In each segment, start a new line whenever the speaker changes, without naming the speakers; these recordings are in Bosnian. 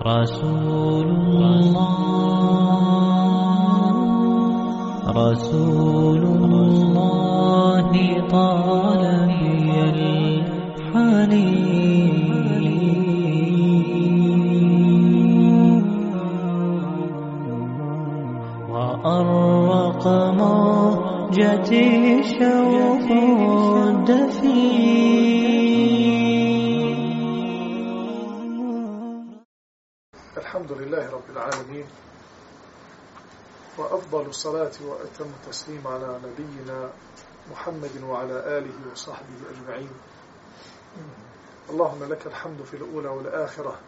رسول الله. رسول الله طال بي الحنين. وأرق موجتي شوق الدفين.
وأفضل الصلاة وأتم التسليم على نبينا محمد وعلى آله وصحبه أجمعين. اللهم لك الحمد في الأولى والآخرة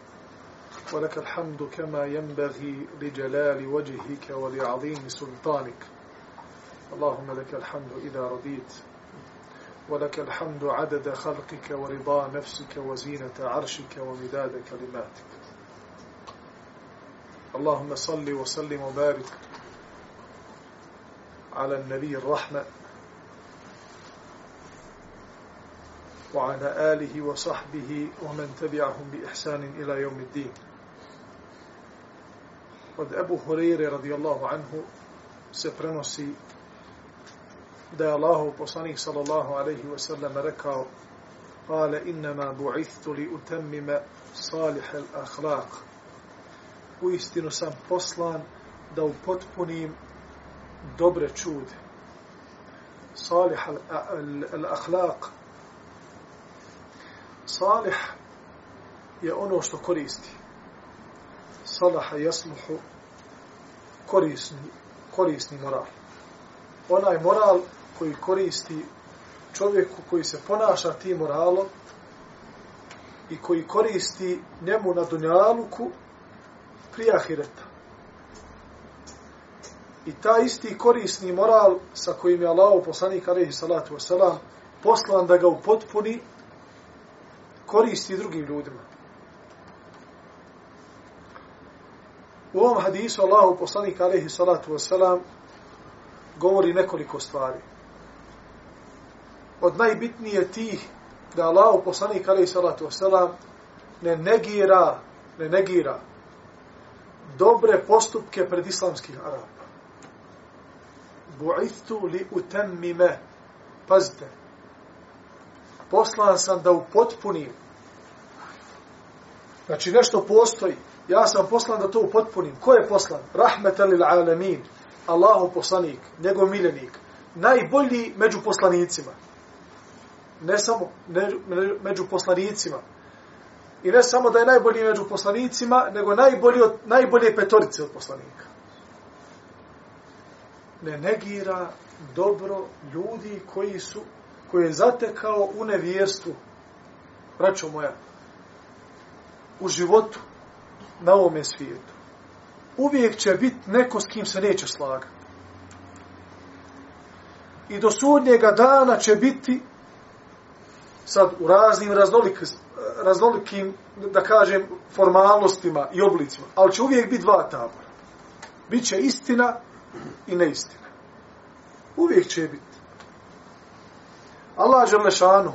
ولك الحمد كما ينبغي لجلال وجهك ولعظيم سلطانك. اللهم لك الحمد إذا رضيت ولك الحمد عدد خلقك ورضا نفسك وزينة عرشك ومداد كلماتك. اللهم صل وسلم وبارك على النبي الرحمة وعلى آله وصحبه ومن تبعهم بإحسان إلى يوم الدين od Ebu Hureyre radijallahu anhu se prenosi da je Allahu poslanik sallallahu alaihi wa sallam rekao قال إنما بعثت لأتمم صالح الأخلاق uistinu sam poslan da upotpunim dobre čude. Salih al-akhlaq. Salih je ono što koristi. Salaha jasluhu korisni, korisni moral. Onaj moral koji koristi čovjeku koji se ponaša tim moralom i koji koristi njemu na dunjaluku prije ahireta. I ta isti korisni moral sa kojim je Allah poslanik alaihi salatu wasalam poslan da ga upotpuni koristi drugim ljudima. U ovom hadisu Allahu poslanik alaihi salatu wasalam govori nekoliko stvari. Od najbitnije tih da Allahu poslanik alaihi salatu wasalam ne negira, ne negira dobre postupke pred islamskih Araba. Bu'ithu li utemmime. Pazite. Poslan sam da upotpunim. Znači nešto postoji. Ja sam poslan da to upotpunim. Ko je poslan? Rahmetan lil alamin. Allahu poslanik, njegov miljenik. Najbolji među poslanicima. Ne samo ne, među poslanicima, I ne samo da je najbolji među poslanicima, nego najbolji od, najbolje petorice od poslanika. Ne negira dobro ljudi koji su, koji je zatekao u nevjerstvu, braćo moja, u životu na ovome svijetu. Uvijek će biti neko s kim se neće slagati. I do sudnjega dana će biti sad u raznim raznolik, raznolikim, da kažem, formalnostima i oblicima. Ali će uvijek biti dva tabora. Biće istina i neistine. Uvijek će biti. Allah Želešanu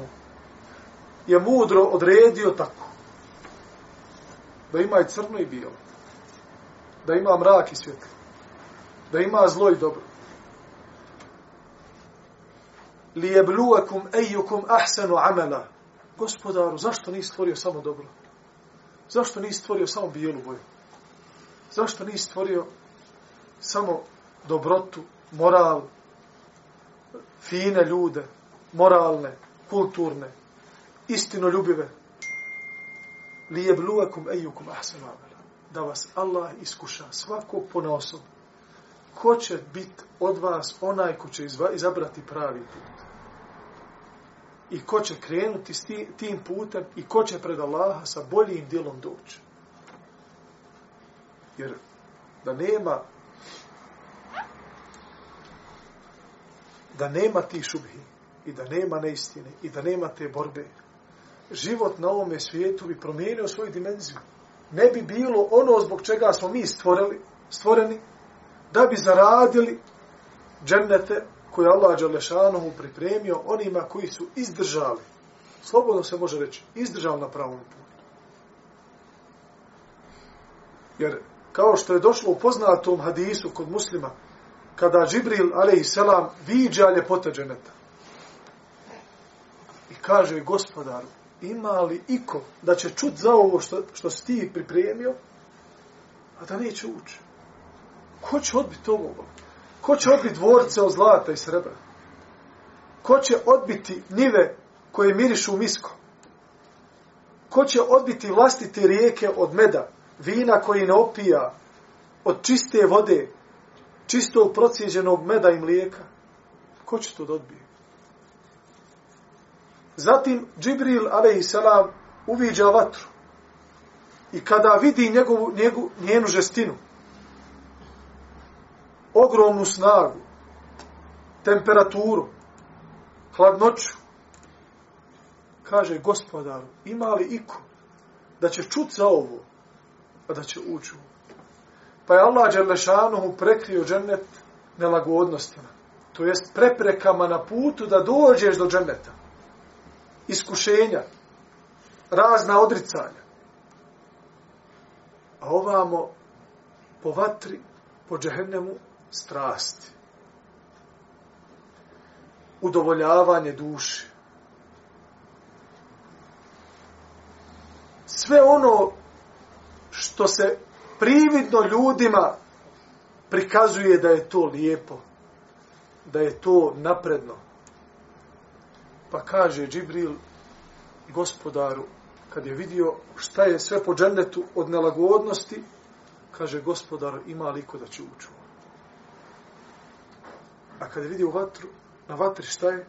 je mudro odredio tako. Da ima i crno i bijelo. Da ima mrak i svjetlo. Da ima zlo i dobro. Lijebluakum ejukum ahsanu amela gospodaru, zašto nisi stvorio samo dobro? Zašto nisi stvorio samo bijelu boju? Zašto nisi stvorio samo dobrotu, moral, fine ljude, moralne, kulturne, istinoljubive? Li je bluakum ejukum ahsan amela. Da vas Allah iskuša svakog ponosom. Ko će biti od vas onaj ko će izabrati pravi put? i ko će krenuti s tim putem i ko će pred Allaha sa boljim djelom doći. Jer da nema da nema ti šubhi i da nema neistine i da nema te borbe, život na ovome svijetu bi promijenio svoju dimenziju. Ne bi bilo ono zbog čega smo mi stvorili, stvoreni, da bi zaradili džennete koje Allah Đalešanohu pripremio onima koji su izdržali. Slobodno se može reći, izdržali na pravom putu. Jer kao što je došlo u poznatom hadisu kod muslima, kada Džibril, alaihissalam, viđa ljepote dženeta. I kaže gospodaru, ima li iko da će čut za ovo što, što si ti pripremio, a da neće ući? Ko će odbiti ovo? Ko će odbiti dvorce od zlata i srebra? Ko će odbiti nive koje mirišu misko? Ko će odbiti vlastite rijeke od meda, vina koji ne opija, od čiste vode, čistog procijeđenog meda i mlijeka? Ko će to da odbije? Zatim Džibril, a.s. uviđa vatru. I kada vidi njegovu, njegu, njenu žestinu, ogromnu snagu, temperaturu, hladnoću, kaže gospodaru, ima li iko da će čut za ovo, a da će ući Pa je Allah Đelešanuhu prekrio džennet nelagodnostima. To jest preprekama na putu da dođeš do dženneta. Iskušenja, razna odricanja. A ovamo po vatri, po džehennemu, strasti. Udovoljavanje duše. Sve ono što se prividno ljudima prikazuje da je to lijepo, da je to napredno. Pa kaže Džibril gospodaru, kad je vidio šta je sve po džennetu od nelagodnosti, kaže gospodar, ima liko da će uču. A kad je vidio vatru, na vatri šta je,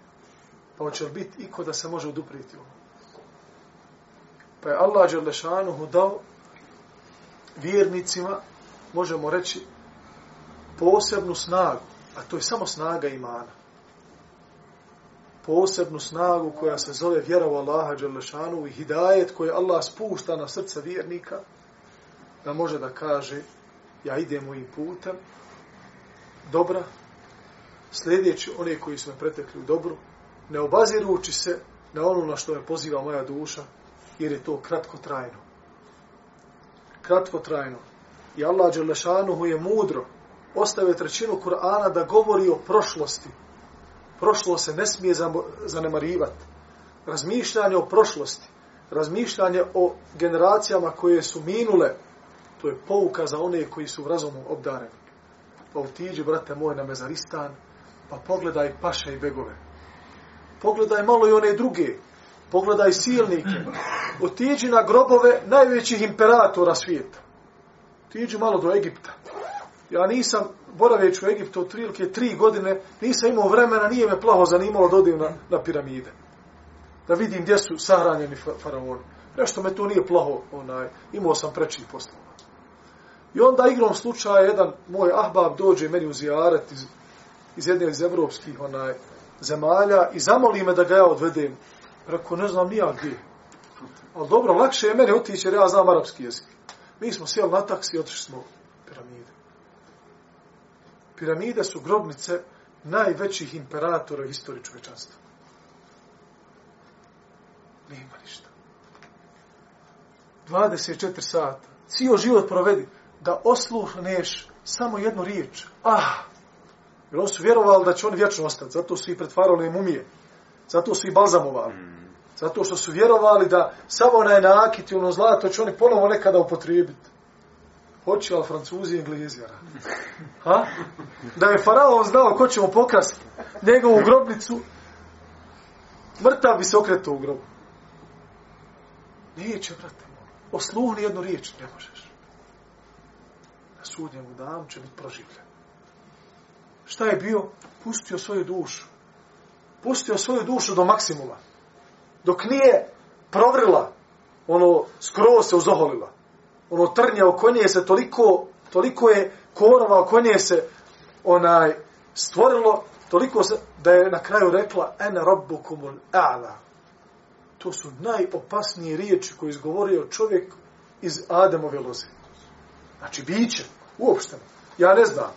pa hoće li biti iko da se može oduprijeti ovo. Pa je Allah Đerlešanuhu dao vjernicima, možemo reći, posebnu snagu, a to je samo snaga imana. Posebnu snagu koja se zove vjera u Allaha Đelešanu i hidajet koje Allah spušta na srca vjernika, da može da kaže, ja idem mojim putem, dobra, sljedeći one koji su me pretekli u dobru, ne obazirući se na ono na što me poziva moja duša, jer je to kratko trajno kratkotrajno. I Allah Đelešanuhu je mudro ostavio trećinu Kur'ana da govori o prošlosti. Prošlo se ne smije zanemarivati. Razmišljanje o prošlosti. Razmišljanje o generacijama koje su minule. To je pouka za one koji su razumom razumu obdareni. Pa utiđi, brate moj, na Mezaristan, pa pogledaj paše i begove. Pogledaj malo i one druge. Pogledaj silnike. Otiđi na grobove najvećih imperatora svijeta. Otiđi malo do Egipta. Ja nisam, boraveć u Egiptu od trilike tri godine, nisam imao vremena, nije me plaho zanimalo da odim na, na piramide. Da vidim gdje su sahranjeni faraoni. Nešto me to nije plaho, onaj, imao sam prečih poslova. I onda igrom slučaja jedan moj ahbab dođe meni u zijaret iz, iz jedne iz evropskih onaj, zemalja i zamoli me da ga ja odvedem Rekao, ne znam nija gdje. Ali dobro, lakše je mene otići jer ja znam arapski jezik. Mi smo sjeli na taksi i otišli smo u piramide. Piramide su grobnice najvećih imperatora u čovečanstva. Nema ništa. 24 sata. Cijel život provedi da osluhneš samo jednu riječ. Ah! Jer oni su vjerovali da će oni vječno ostati. Zato su i pretvarali mumije. Zato su i balzamovali. Zato što su vjerovali da samo na nakit i ono zlato će oni ponovo nekada upotrijebiti. Hoće li francuzi i englezi? Ha? Da je faraon znao ko će mu pokrasti njegovu grobnicu, mrtav bi se okretao u grobu. Neće, brate. Osluhni jednu riječ, ne možeš. Na sudnjemu danu će biti proživljen. Šta je bio? Pustio svoju dušu pustio svoju dušu do maksimuma. Dok nije provrila, ono, skroz se uzoholila. Ono trnje oko nje se toliko, toliko je korova oko nje se onaj stvorilo, toliko se, da je na kraju rekla en rabbukumul a'la. To su najopasnije riječi koje izgovorio čovjek iz Ademove loze. Znači, biće, uopšteno. Ja ne znam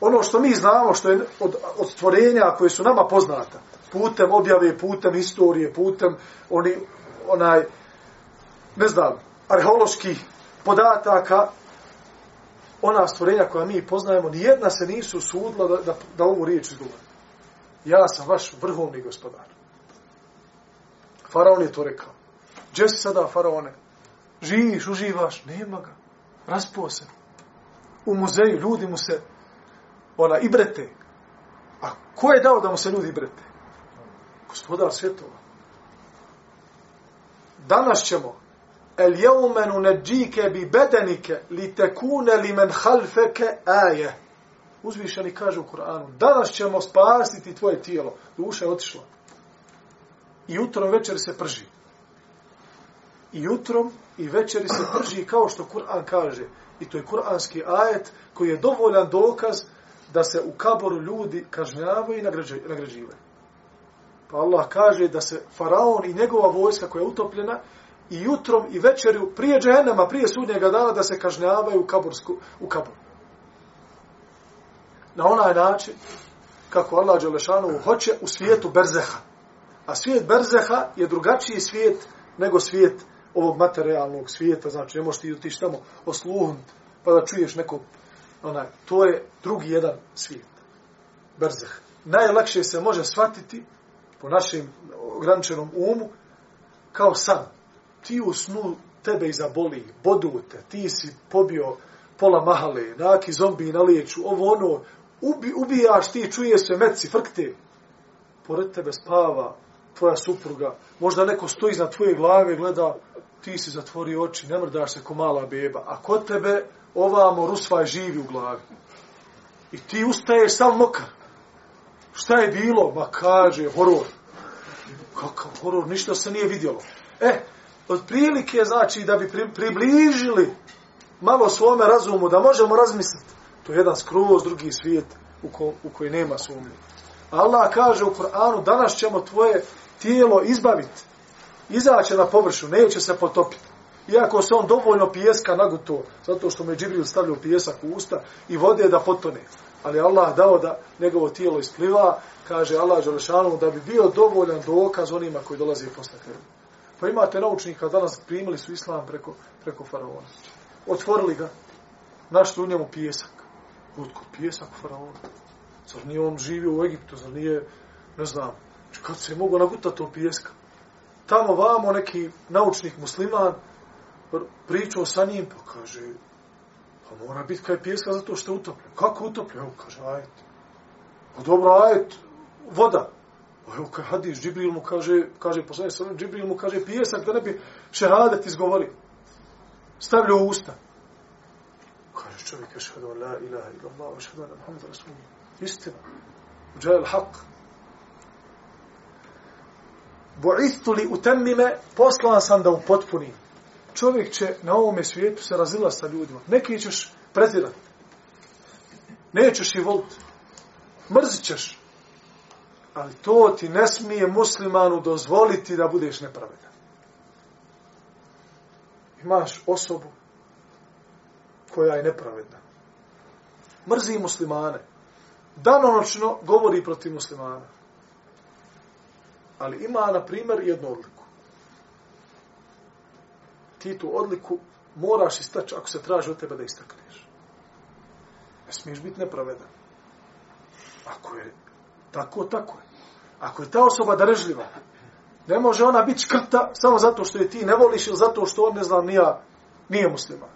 ono što mi znamo, što je od, od stvorenja koje su nama poznata, putem objave, putem istorije, putem oni, onaj, ne znam, arheoloških podataka, ona stvorenja koja mi poznajemo, nijedna se nisu sudila da, da, da ovu riječ izgovori. Ja sam vaš vrhovni gospodar. Faraon je to rekao. Gdje si sada, faraone? Živiš, uživaš? Nema ga. Raspuo se. U muzeju ljudi mu se ona ibrete. A ko je dao da mu se ljudi ibrete? Gospodar svjetova. Danas ćemo el jeumenu neđike bi bedenike li tekune li men halfeke aje. Uzvišeni kaže u Kur'anu, danas ćemo spasiti tvoje tijelo. Duša je otišla. I jutrom večer se prži. I jutrom i večeri se prži kao što Kur'an kaže. I to je kur'anski ajet koji je dovoljan dokaz da se u kaboru ljudi kažnjavaju i nagrađivaju. Pa Allah kaže da se faraon i njegova vojska koja je utopljena i jutrom i večerju prije džehennema, prije sudnjega dana da se kažnjavaju u, kabursku, u kaboru. Na onaj način kako Allah Đelešanovu hoće u svijetu Berzeha. A svijet Berzeha je drugačiji svijet nego svijet ovog materijalnog svijeta. Znači, ne možeš ti otići tamo osluhnuti pa da čuješ neko onaj, to je drugi jedan svijet. Berzeh. Najlakše se može shvatiti po našem ograničenom umu kao san. Ti u snu tebe izaboli, bodu te, ti si pobio pola mahale, naki zombi na liječu, ovo ono, ubi, ubijaš ti, čuje se meci, frkte. Pored tebe spava tvoja supruga, možda neko stoji iznad tvoje glave, gleda, ti si zatvorio oči, ne mrdaš se ko mala beba, a kod tebe ovamo rusvaj živi u glavi. I ti ustaješ sam mokar. Šta je bilo? Ma kaže, horor. Kakav horor, ništa se nije vidjelo. E, od prilike znači da bi približili malo svome razumu, da možemo razmisliti. To je jedan skroz drugi svijet u, ko, u koji nema sumnje. Allah kaže u Koranu, danas ćemo tvoje tijelo izbaviti. Izaće na površu, neće se potopiti. Iako se on dovoljno pijeska naguto, zato što mu je Džibril stavljao pijesak u usta i vode da potone. Ali Allah dao da njegovo tijelo ispliva, kaže Allah Đelešanu, da bi bio dovoljan dokaz onima koji dolaze posle tebe. Pa imate naučnika, danas primili su islam preko, preko faraona. Otvorili ga, našli u njemu pijesak. Utko, pijesak faraona. Zar nije on živio u Egiptu, zar nije, ne znam, kad se je mogo nagutati to pijeska. Tamo vamo neki naučnik musliman, pričao sa njim, pa kaže, pa mora biti kaj pjeska zato što je utopljen. Kako utopljen? Evo, kaže, ajet. Pa dobro, ajet, voda. Pa evo, kaj hadis, Džibril mu kaže, kaže, poslanje sa Džibril mu kaže, pjesak da ne bi šehadet izgovori. Stavlja u usta. Kaže čovjek, ašhadu la ilaha ila Allah, ašhadu la Muhammed Rasulullah. Istina. Uđajal haq. Bu'istu li utemmime, poslan sam da upotpunim čovjek će na ovome svijetu se razila sa ljudima. Neki ćeš prezirati. Nećeš i voliti. Mrzit ćeš. Ali to ti ne smije muslimanu dozvoliti da budeš nepravedan. Imaš osobu koja je nepravedna. Mrzi muslimane. Danonočno govori protiv muslimana. Ali ima, na primjer, jednu odliku ti tu odliku moraš istaći ako se traži od tebe da istakneš. Ne smiješ biti nepravedan. Ako je tako, tako je. Ako je ta osoba držljiva, ne može ona biti škrta samo zato što je ti ne voliš ili zato što on, ne znam, nije, nije muslima.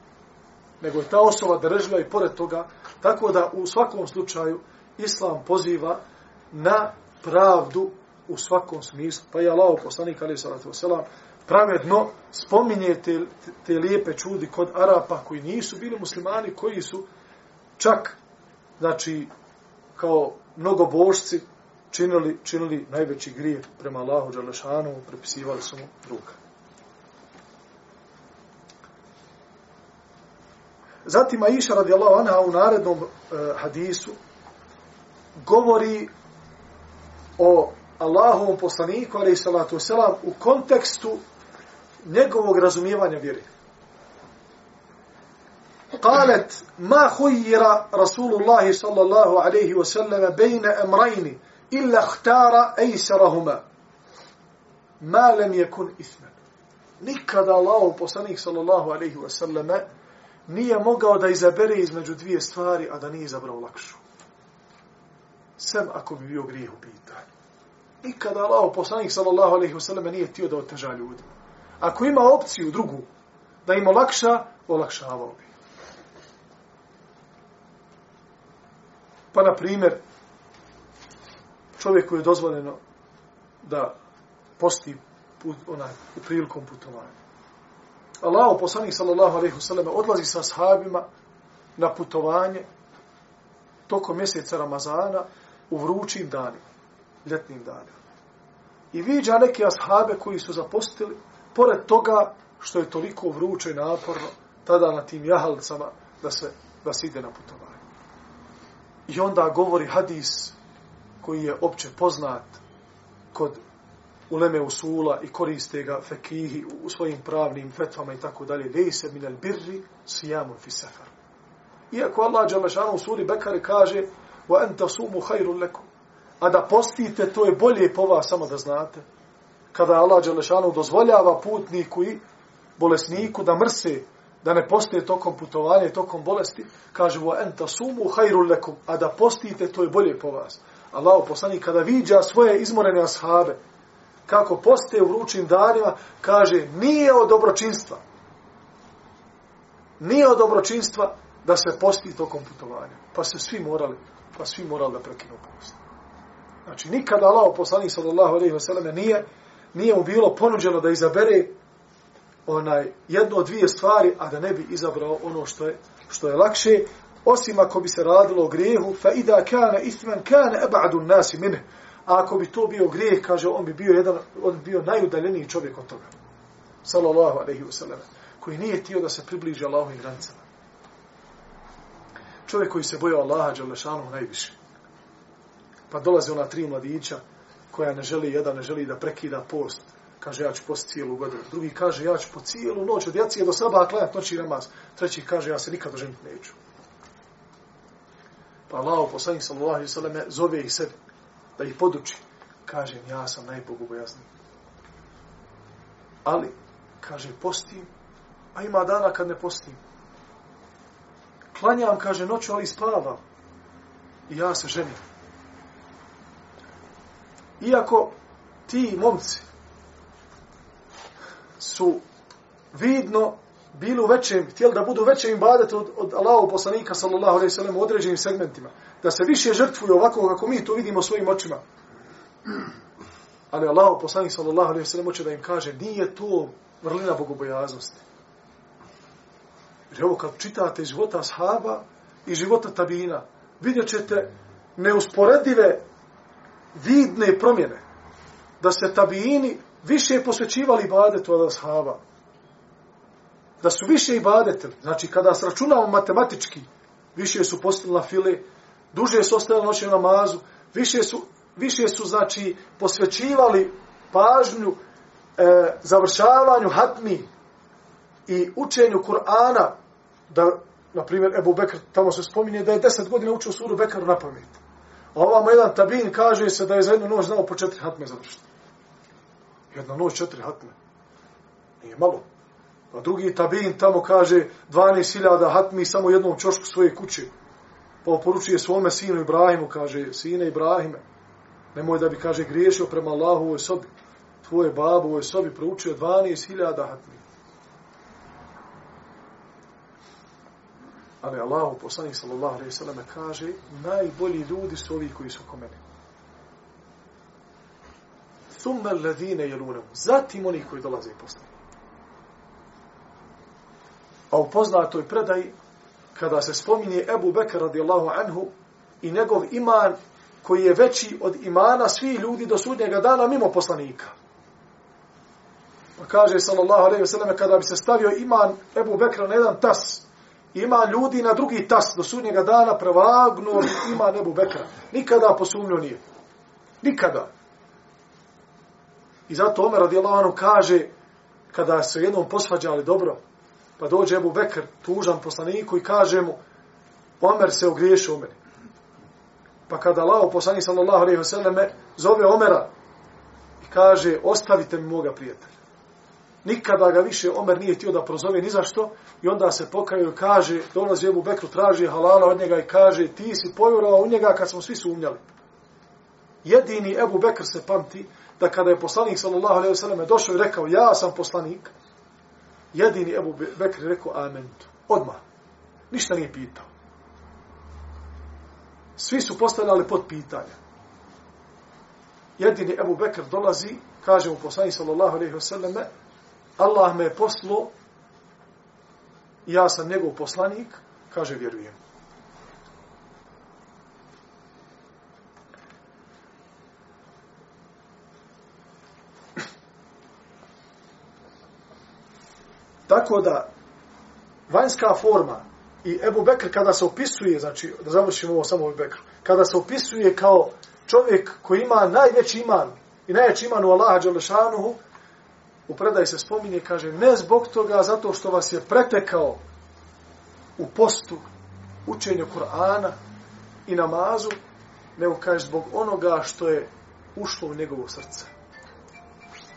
Nego je ta osoba držljiva i pored toga. Tako da u svakom slučaju Islam poziva na pravdu u svakom smislu. Pa je Allah poslanik, ali salatu wasalam, pravedno spominje te, te lijepe čudi kod Arapa koji nisu bili muslimani, koji su čak, znači, kao mnogo božci, činili, činili najveći grije prema Allahu Đalešanu, prepisivali su mu druga. Zatim Aisha radijallahu anha u narednom e, hadisu govori o Allahovom poslaniku, ali i salatu selam, u kontekstu njegovog razumijevanja vjere. قالت ما خير رسول الله صلى الله عليه وسلم بين أمرين إلا اختار أيسرهما ما لم يكن إثما nikada Allah poslanik sallallahu alejhi ve selleme nije mogao da izabere između dvije stvari, a da nije izabrao lakšu. Sem ako bi bio grijeh u pitanju. Nikada Allah, poslanik sallallahu alaihi wasallam, nije htio da oteža ljudima. Ako ima opciju drugu, da im olakša, olakšavao bi. Pa, na primjer, čovjeku je dozvoljeno da posti put, onaj, u prilikom putovanja. Allah, poslanik sallallahu alaihi wasallam, odlazi sa sahabima na putovanje tokom mjeseca Ramazana u vrućim danima, ljetnim danima. I viđa neke ashabe koji su zapostili, pored toga što je toliko vruće i naporno, tada na tim jahalcama da se, da se ide na putovanje. I onda govori hadis koji je opće poznat kod uleme usula i koriste ga fekihi u svojim pravnim fetvama i tako dalje. Lejse minel birri sijamun fi sefer. Iako Allah Đalešanu u suri Bekari kaže wa enta sumu hajru lekum. A da postite, to je bolje po vas, samo da znate. Kada Allah Đelešanu dozvoljava putniku i bolesniku da mrse, da ne postije tokom putovanja i tokom bolesti, kaže wa enta sumu hajru lekum. A da postite, to je bolje po vas. Allah poslani kada viđa svoje izmorene ashabe, kako poste u vrućim danima, kaže, nije od dobročinstva. Nije od dobročinstva da se posti tokom putovanja. Pa se svi morali, pa svi morali da prekinu post. Znači, nikada Allah, poslanik sallallahu alaihi wasallam, nije, nije mu bilo ponuđeno da izabere onaj jedno od dvije stvari, a da ne bi izabrao ono što je, što je lakše, osim ako bi se radilo o grijehu, fa ida kana isman kana ab'adu nasi minhu A ako bi to bio grijeh, kaže, on bi bio jedan, on bi bio najudaljeniji čovjek od toga. Sallallahu alaihi wasallam. Koji nije tio da se približi Allahovim granicama. Čovjek koji se bojao Allaha, Đalešanu, najviše. Pa dolaze ona tri mladića, koja ne želi, jedan ne želi da prekida post. Kaže, ja ću post cijelu godinu. Drugi kaže, ja ću po cijelu noć, od jacije do saba, klanjati noći namaz. Treći kaže, ja se nikad ženiti neću. Pa Allah, poslanik sallallahu alaihi sallam, zove ih sebi da ih poduči. Kaže, ja sam najbogobojazniji. Ali, kaže, postim, a ima dana kad ne postim. Klanjam, kaže, noću, ali spavam. I ja se ženim. Iako ti momci su vidno bili u većem, htjeli da budu većem ibadetu od, od Allahov poslanika, sallallahu alaihi sallam, u određenim segmentima da se više žrtvuju ovako kako mi to vidimo svojim očima. Ali Allahov poslanik sallallahu alaihi sallam, hoće da im kaže, nije to vrlina bogobojaznosti. Jer ovo kad čitate života ashaba i života tabina, vidjet ćete neusporedive vidne promjene. Da se tabijini više posvećivali ibadetu od ashaba. Da su više ibadetili. Znači, kada sračunamo matematički, više su postali na file, duže su ostali noći na namazu, više su, više su znači, posvećivali pažnju e, završavanju hatmi i učenju Kur'ana, da, na primjer, Ebu Bekr, tamo se spominje da je deset godina učio suru Bekr na pamet. A ovamo jedan tabin kaže se da je za jednu noć znao po četiri hatme završiti. Jedna noć četiri hatme. Nije malo. A drugi tabin tamo kaže 12.000 hatmi samo jednom čošku svoje kuće pa poručuje svome sinu Ibrahimu, kaže, sine Ibrahime, nemoj da bi, kaže, griješio prema Allahu u ovoj sobi. Tvoje babu u ovoj sobi proučio 12.000 hatmi. Ali Allahu, poslanik sallallahu alaihi sallam, kaže, najbolji ljudi su ovi koji su ko mene. Thumme ladine jelunem. Zatim oni koji dolaze i postane. A u poznatoj predaji kada se spominje Ebu Bekr radijallahu anhu i njegov iman koji je veći od imana svih ljudi do sudnjega dana mimo poslanika. Pa kaže sallallahu alejhi ve selleme kada bi se stavio iman Ebu Bekra na jedan tas, ima ljudi na drugi tas do sudnjega dana prevagnu ima nebu Bekra. Nikada posumnio nije. Nikada. I zato Omer radijallahu anhu kaže kada se jednom posvađali dobro, Pa dođe Ebu Bekr, tužan poslaniku i kaže mu, Omer se ogriješio u meni. Pa kada lao poslanik sallallahu alaihi wa sallam, zove Omera i kaže, ostavite mi moga prijatelja. Nikada ga više Omer nije htio da prozove ni zašto i onda se pokaju i kaže, dolazi Ebu Bekru, traži halala od njega i kaže, ti si pojurao u njega kad smo svi sumnjali. Jedini Ebu Bekr se pamti da kada je poslanik sallallahu alejhi ve selleme došao i rekao ja sam poslanik, jedini Ebu Bekr je rekao amen. Odmah. Ništa nije pitao. Svi su postavljali pod pitanja. Jedini Ebu Bekr dolazi, kaže mu poslanik sallallahu alejhi ve selleme, Allah me je poslo, ja sam njegov poslanik, kaže vjerujem. Tako da, vanjska forma i Ebu Bekr kada se opisuje, znači, da završimo ovo samo Ebu Bekr, kada se opisuje kao čovjek koji ima najveći iman i najveći iman u Allaha Đalešanuhu, u predaji se spominje, kaže, ne zbog toga, zato što vas je pretekao u postu, učenju Kur'ana i namazu, nego kaže zbog onoga što je ušlo u njegovo srce.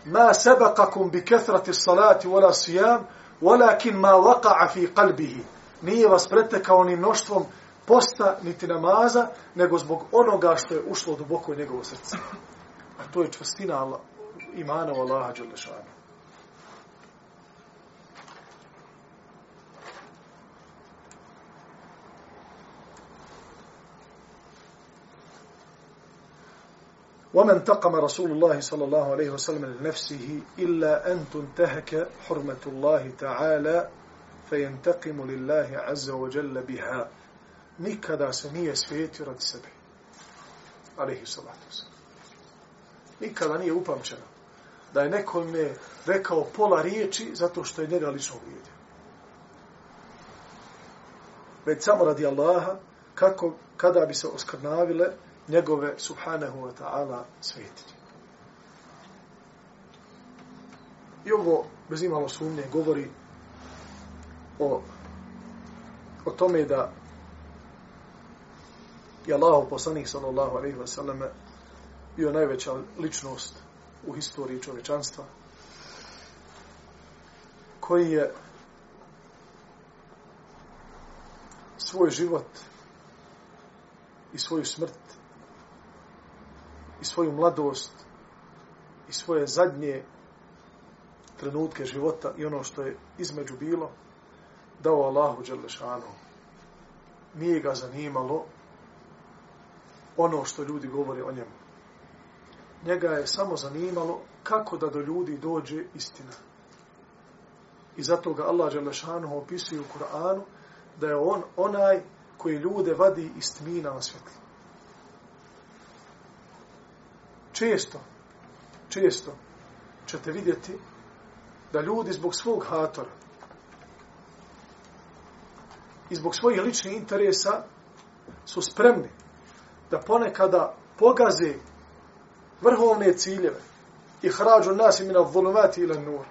Ma sebakakum bi kethrati salati wala sijam, walakin ma waqa'a fi qalbihi. Nije vas pretekao ni mnoštvom posta, niti namaza, nego zbog onoga što je ušlo duboko u njegovo srce. A to je čvrstina Allah, imana u Allaha Đalešanu. ومن تقم رسول الله صلى الله عليه وسلم لنفسه إلا أن تنتهك حرمة الله تعالى فينتقم لله عز وجل بها nikada se nije svijetio radi sebe. Alehi salatu wasalam. Nikada nije upamćeno da je nekome rekao pola riječi zato što je njega lično uvijedio. Već samo radi Allaha kako, kada bi se oskrnavile njegove subhanahu wa ta'ala svetiti. I ovo, bez imalo sumnje, govori o, o tome da je Allah poslanik sallallahu alaihi wa sallam bio najveća ličnost u historiji čovečanstva koji je svoj život i svoju smrt i svoju mladost i svoje zadnje trenutke života i ono što je između bilo dao Allahu Đelešanu. Nije ga zanimalo ono što ljudi govore o njemu. Njega je samo zanimalo kako da do ljudi dođe istina. I zato ga Allah Đelešanu opisuje u Kur'anu da je on onaj koji ljude vadi iz tmina na svjetlo. Često, često ćete vidjeti da ljudi zbog svog hatora i zbog svojih ličnih interesa su spremni da ponekada pogaze vrhovne ciljeve i hrađu nas imena volumati ili nur.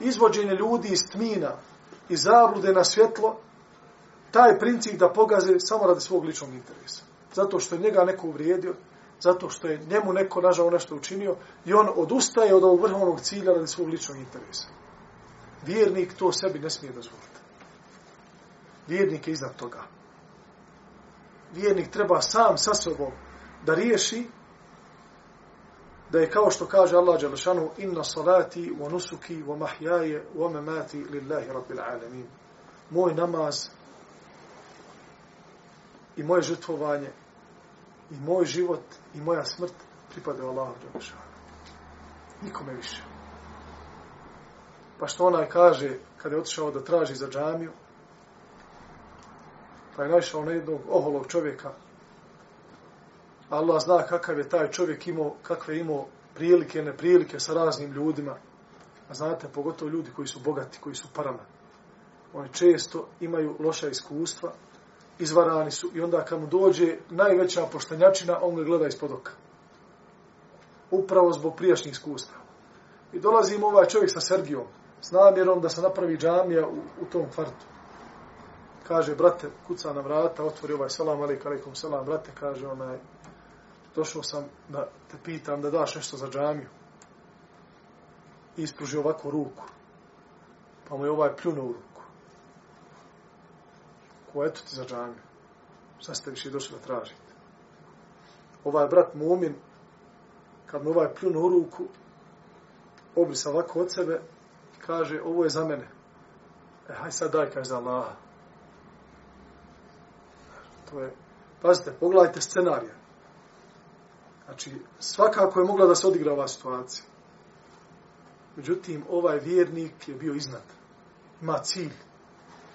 Izvođenje ljudi iz tmina i zablude na svjetlo, taj princip da pogaze samo radi svog ličnog interesa. Zato što je njega neko uvrijedio, zato što je njemu neko nažao nešto učinio i on odustaje od ovog vrhovnog cilja radi svog ličnog interesa. Vjernik to sebi ne smije dozvoliti. Vjernik je iznad toga. Vjernik treba sam sa sobom da riješi da je kao što kaže Allah Đelešanu inna salati wa nusuki wa mahjaje wa memati lillahi rabbil alamin. Moj namaz i moje žrtvovanje i moj život i moja smrt pripadaju Allahu Đelešanu. Nikome više. Pa što onaj kaže, kada je otišao da traži za džamiju, pa je našao na jednog oholog čovjeka, Allah zna kakav je taj čovjek imao, kakve imao prilike, neprilike sa raznim ljudima. A znate, pogotovo ljudi koji su bogati, koji su parama. Oni često imaju loša iskustva, izvarani su i onda kad mu dođe najveća poštenjačina, on ga gleda ispod oka. Upravo zbog prijašnjih iskustva. I dolazi im ovaj čovjek sa Sergijom, s namjerom da se napravi džamija u, u tom kvartu. Kaže, brate, kuca na vrata, otvori ovaj salam, alik, alikum, salam, brate, kaže onaj, došao sam da te pitam da daš nešto za džamiju. I ispruži ovako ruku. Pa mu je ovaj pljunuo u ruku rekao, eto ti za džamiju. Sad ste više došli da tražite? Ovaj brat Mumin, kad mu ovaj pljunuo u ruku, obrisa ovako od sebe, kaže, ovo je za mene. E, haj sad daj, kaže za Allaha. To je, pazite, pogledajte scenarije. Znači, svakako je mogla da se odigra ova situacija. Međutim, ovaj vjernik je bio iznad. Ima cilj.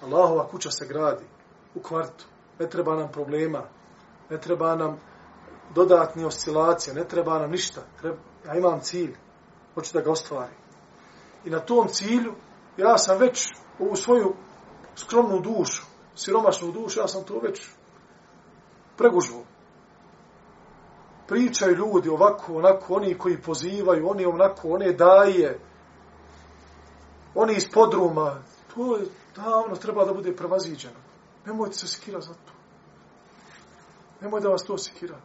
Allahova kuća se gradi u kvartu. Ne treba nam problema. Ne treba nam dodatni oscilacije. Ne treba nam ništa. Treba, ja imam cilj. Hoću da ga ostvarim. I na tom cilju ja sam već u svoju skromnu dušu, siromašnu dušu, ja sam to već pregužvo. Pričaju ljudi ovako, onako, oni koji pozivaju, oni onako, one daje, oni iz podruma, to je davno treba da bude prevaziđeno. Nemojte se sikira za to. Nemoj da vas to sikira.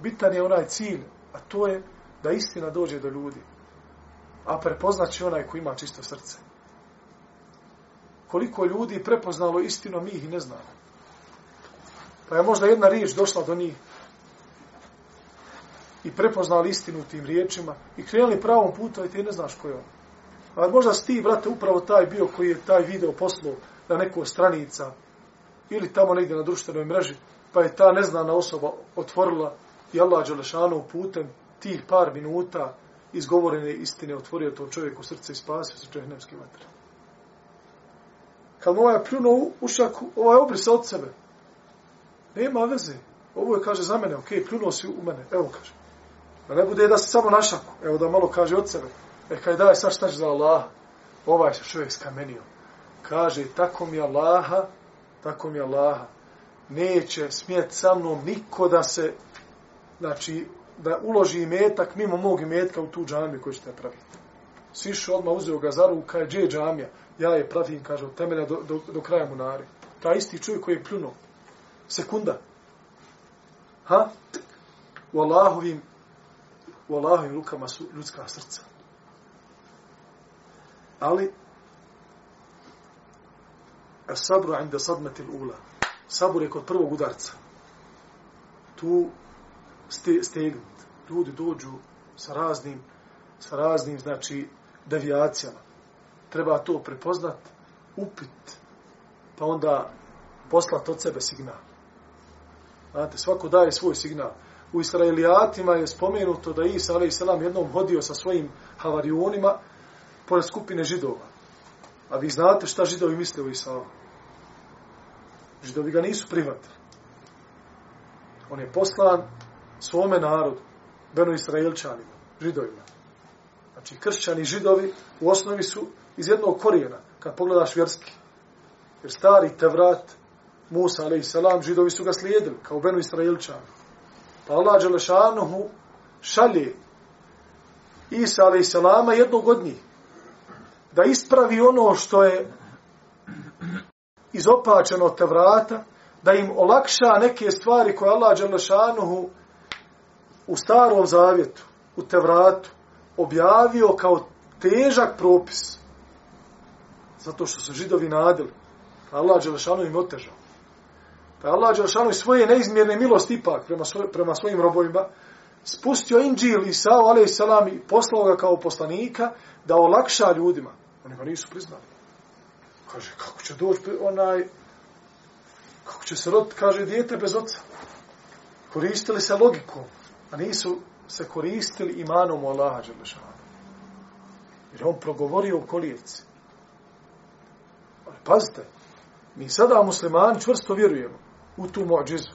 Bitan je onaj cilj, a to je da istina dođe do ljudi. A prepoznaće onaj ko ima čisto srce. Koliko ljudi prepoznalo istinu, mi ih ne znamo. Pa je možda jedna riječ došla do njih i prepoznali istinu tim riječima i krenuli pravom putu, i ti ne znaš ko je on. A možda si ti, brate, upravo taj bio koji je taj video poslao na neko stranica ili tamo negdje na društvenoj mreži, pa je ta neznana osoba otvorila i Allah Đelešanu putem tih par minuta izgovorene istine otvorio to čovjeku srce i spasio se čehnemski vatre. Kad mu ovaj pljunuo u šaku, ovaj obrisa od sebe. Nema veze. Ovo je, kaže, za mene, okej, okay, pljunuo si u mene. Evo, kaže. Da ne bude da se samo našaku. Evo da malo kaže od sebe. E, kaj daj, sad šta za Allah? Ovaj se čovjek skamenio. Kaže, tako mi Allaha, tako mi Allaha, neće smjet sa mnom niko da se, znači, da uloži metak mimo mog metka u tu džamiju koju ćete praviti. Sišu odmah uzeo ga za ruku, kaže, je džamija? Ja je pravim, kaže, od temelja do, do, do kraja munare. Ta isti čovjek koji je pljunuo. Sekunda. Ha? U Allahovim, u Allahovim rukama su ljudska srca. Ali, sabru inda sadmetil ula. Sabur je kod prvog udarca. Tu ste, stegnut. Ljudi dođu sa raznim, sa raznim, znači, devijacijama. Treba to prepoznat, upit, pa onda poslat od sebe signal. Znate, svako daje svoj signal. U Israelijatima je spomenuto da Isa, ali selam, jednom hodio sa svojim havarionima pored skupine židova. A vi znate šta židovi misle o Isa? Židovi ga nisu prihvatili. On je poslan svome narodu, Beno Israelčanima, židovima. Znači, kršćani i židovi u osnovi su iz jednog korijena, kad pogledaš vjerski. Jer stari Tevrat, Musa, ali salam, židovi su ga slijedili, kao Beno Israelčani. Pa Allah Đelešanuhu šalje Isa, ali salama, jednog od njih. Da ispravi ono što je izopačeno od Tevrata, da im olakša neke stvari koje Allah Đelešanuhu u starom zavjetu, u Tevratu, objavio kao težak propis. Zato što su židovi nadili. Pa Allah Đelešanu im otežao. Pa Allah Đelešanu i svoje neizmjerne milosti ipak prema, svoj, prema svojim robovima spustio Inđil i Sao, ale i i poslao ga kao poslanika da olakša ljudima. Pa Oni ga nisu priznali. Kaže, kako će doći onaj, kako će se rod, kaže, dijete bez oca. Koristili se logikom a nisu se koristili imanom u Allaha Đelešanu. Jer on progovorio u kolijevci. Ali pazite, mi sada muslimani čvrsto vjerujemo u tu mođizu.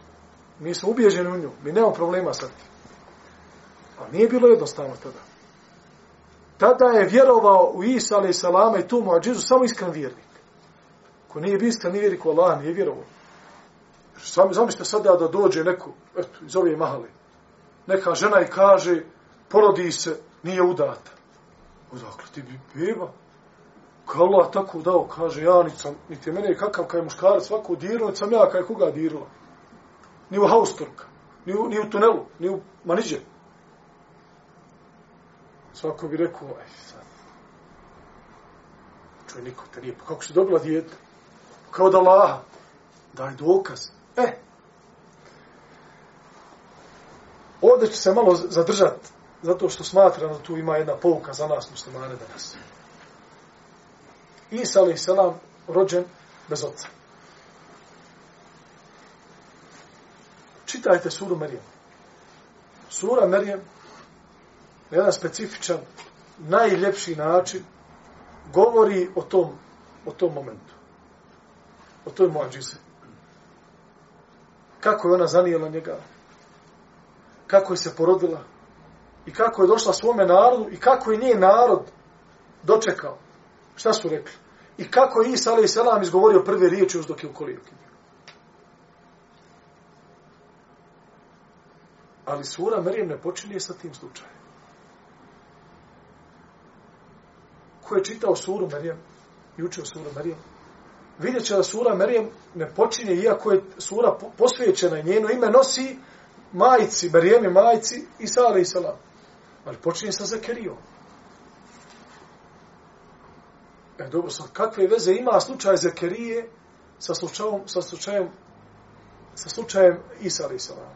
Mi smo ubježeni u nju, mi nemamo problema sad. Ali nije bilo jednostavno tada. Tada je vjerovao u Isa alaih salama i tu muadžizu samo iskren vjernik. Ko nije bio iskren vjernik u Allaha, nije vjerovao. Sami zamislite sada da dođe neko, eto, iz ove mahale, neka žena i kaže, porodi se, nije udata. Odakle ti bi beba? Kao Allah tako dao, kaže, ja nicam, niti mene kakav kaj muškarac svako dirao, sam ja kaj koga dirila. Ni u haustorka, ni u, ni u tunelu, ni u maniđe. Svako bi rekao, aj sad. Čuj, niko te nije. Pa kako si dobila dijete? Kao da Allaha. Daj dokaz. E. Ovdje ću se malo zadržati. Zato što smatram da tu ima jedna pouka za nas muslimane danas. Isa alaih selam rođen bez oca. Čitajte suru Merijem. Sura Merijem na jedan specifičan, najljepši način govori o tom, o tom momentu. O toj mođize. Kako je ona zanijela njega. Kako je se porodila. I kako je došla svome narodu. I kako je nije narod dočekao. Šta su rekli? I kako je Isa alaih selam izgovorio prve riječi uz dok je u kolijevki. Ali sura Merijem ne počinje sa tim slučajem. Ko je čitao suru Merijem i učio suru Merijem, vidjet će da sura Merijem ne počinje, iako je sura posvećena i njeno ime nosi majici, Merijem je majici Isa alaih salam. Ali počinje sa Zakerijom. E, dobro, sad, kakve veze ima slučaj Zekerije sa slučajem, sa slučajem, sa slučajem Isa alaih salam?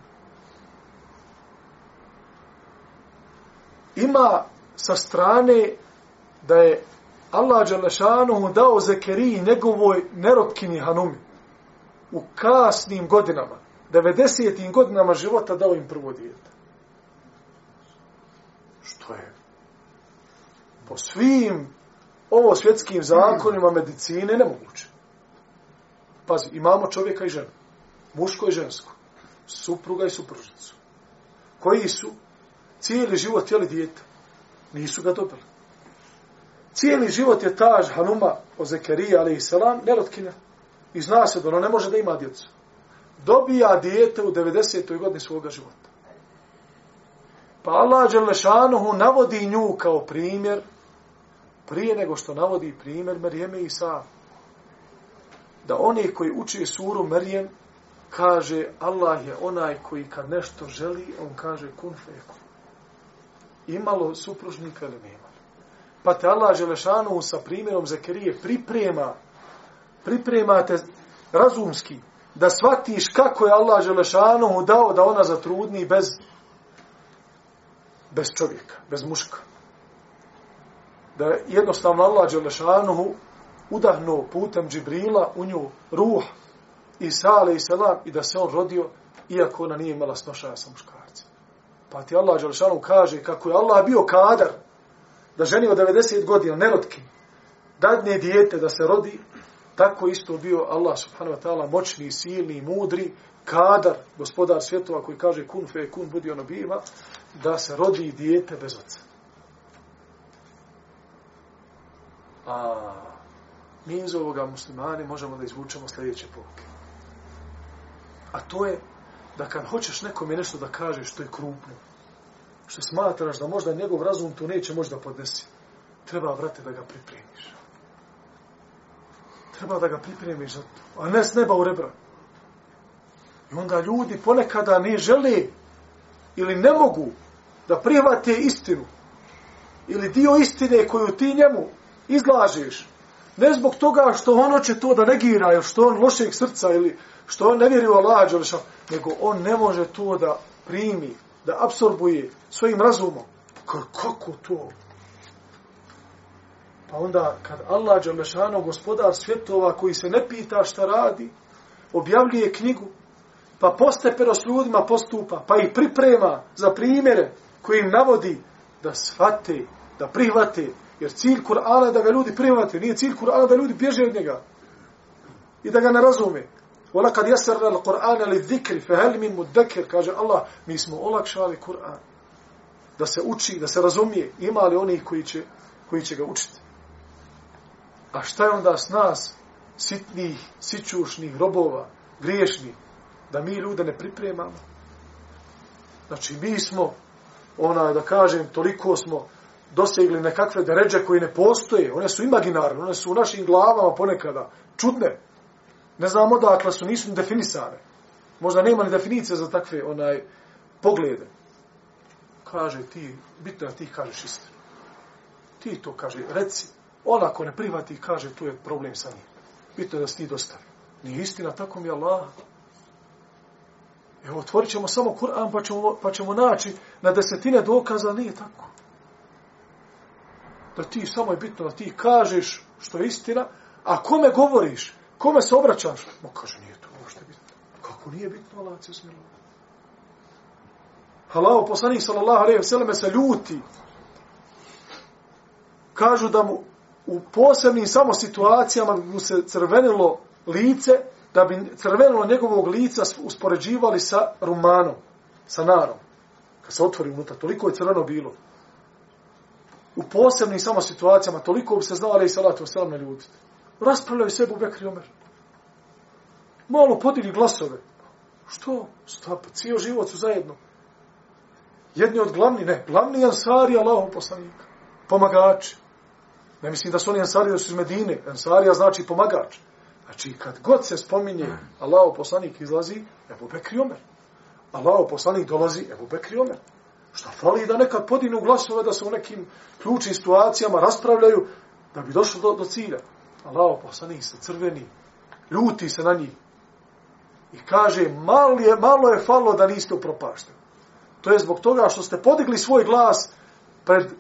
Ima sa strane da je Allah Đalešanu dao Zekeriji njegovoj nerotkini Hanumi u kasnim godinama, 90. godinama života dao im prvo dijete. Što je? Po svim ovo svjetskim zakonima medicine nemoguće. Pazi, imamo čovjeka i ženu. Muško i žensko. Supruga i supružnicu. Koji su cijeli život jeli dijete. Nisu ga dobili. Cijeli život je taž Hanuma o Zekerija, ali i selam, nerotkina. I zna se da ona ne može da ima djecu. Dobija dijete u 90. godini svoga života. Pa Allah Đelešanuhu navodi nju kao primjer prije nego što navodi primjer Marijeme i Isa. Da oni koji uči suru Marijem kaže Allah je onaj koji kad nešto želi, on kaže kun feku. Imalo supružnika ili nema. Pa te Allah Želešanu sa primjerom Zakarije priprema, priprema te razumski, da shvatiš kako je Allah Želešanu dao da ona zatrudni bez, bez čovjeka, bez muška da je jednostavno Allah Đelešanuhu udahnuo putem Džibrila u nju ruh i sale i selam i da se on rodio iako ona nije imala snošaja sa muškarcem. Pa ti Allah Đelešanuhu kaže kako je Allah bio kadar da ženi od 90 godina nerotki dadne dijete da se rodi tako isto bio Allah subhanahu wa ta'ala moćni, silni, mudri kadar, gospodar svjetova koji kaže kun fe kun budi ono biva da se rodi dijete bez oca. A mi iz ovoga muslimani možemo da izvučemo sljedeće poruke. A to je da kad hoćeš nekome nešto da kažeš što je krupno, što smatraš da možda njegov razum to neće možda podnesi, treba, vrate, da ga pripremiš. Treba da ga pripremiš za to, a ne s neba u rebra. I onda ljudi ponekada ne žele ili ne mogu da prihvate istinu ili dio istine koju ti njemu izlažeš. Ne zbog toga što ono će to da negira, ili što on lošeg srca, ili što on ne vjeri u Allah, nego on ne može to da primi, da absorbuje svojim razumom. Kako to? Pa onda, kad Allah, Đalešano, gospodar svjetova, koji se ne pita šta radi, objavljuje knjigu, pa postepeno s ljudima postupa, pa ih priprema za primjere koji im navodi da shvate, da prihvate, Jer cilj Kur'ana je da ga ljudi prihvate, nije cilj Kur'ana da ljudi bježe od njega. I da ga ne razume. Ola kad jesarna al-Qur'ana li zikri, fe hel min mudekir, kaže Allah, mi smo olakšali Kur'an. Da se uči, da se razumije. Ima li onih koji će, koji će ga učiti? A šta je onda s nas, sitnih, sićušnih robova, griješnih, da mi ljude ne pripremamo? Znači, mi smo, ona, da kažem, toliko smo dosegli nekakve deređe koji ne postoje. One su imaginarne, one su u našim glavama ponekada čudne. Ne znam odakle su, nisu ni definisane. Možda nema ni definicije za takve onaj poglede. Kaže ti, bitno je ti kažeš istinu. Ti to kaže, reci. On ako ne prihvati, kaže, tu je problem sa njim. Bitno je da si ti dostavi. Nije istina, tako mi je Allah. Evo, otvorit ćemo samo Kur'an, pa ćemo, pa ćemo naći na desetine dokaza, nije tako. Da ti, samo je bitno da ti kažeš što je istina, a kome govoriš, kome se obraćaš, mo kaže, nije to ono uopšte bitno. Kako nije bitno, Allah se smilo. Halao, poslanik sallallahu alaihi wa se ljuti. Kažu da mu u posebnim samo situacijama mu se crvenilo lice, da bi crvenilo njegovog lica uspoređivali sa rumanom, sa narom. Kad se otvori unutra, toliko je crveno bilo. U posebnim samo situacijama, toliko bi se znao, ali i salatu wasalam na ljudi. Raspravljaju se Ebu Bekri Omer. Malo podili glasove. Što? Stapa, cijel život su zajedno. Jedni od glavni, ne, glavni ansari Allahov poslanika. Pomagači. Ne mislim da su oni ansari da su iz Medine. Ansarija znači pomagač. Znači, kad god se spominje Allahov poslanik izlazi, Ebu Bekri Omer. Allahov poslanik dolazi, Ebu Bekri Omer. Šta fali da nekad podinu glasove da se u nekim ključnim situacijama raspravljaju da bi došlo do, do cilja. Allaho poslanik se crveni, ljuti se na njih. I kaže, malo je, malo je falo da niste upropašteni. To je zbog toga što ste podigli svoj glas pred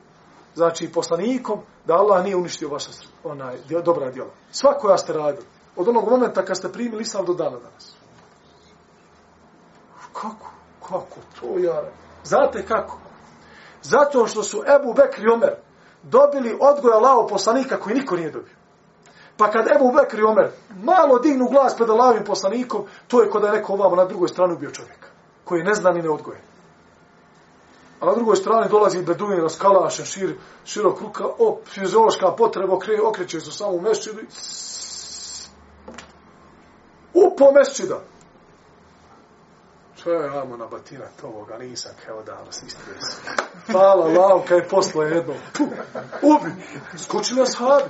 znači poslanikom da Allah nije uništio vaša onaj dobra djela. Svako ja ste radili. Od onog momenta kad ste primili islam do dana danas. Kako? Kako? To ja... Znate kako? Zato što su Ebu Bekri Omer dobili odgoj Allaho poslanika koji niko nije dobio. Pa kad Ebu Bekri Omer malo dignu glas pred Allahovim poslanikom, to je kod je neko ovamo na drugoj strani ubio čovjeka. Koji ne zna ni neodgojen. A na drugoj strani dolazi Beduin, raskalašen, šir, širok ruka, op, fiziološka potreba, okre, okreće se samo u mešćidu i upo mešćida. Čo je amo na batina tovoga, nisam kao da vas istres. Hvala Allah, kaj je posla jedno. Ubi, skoči na sahabi.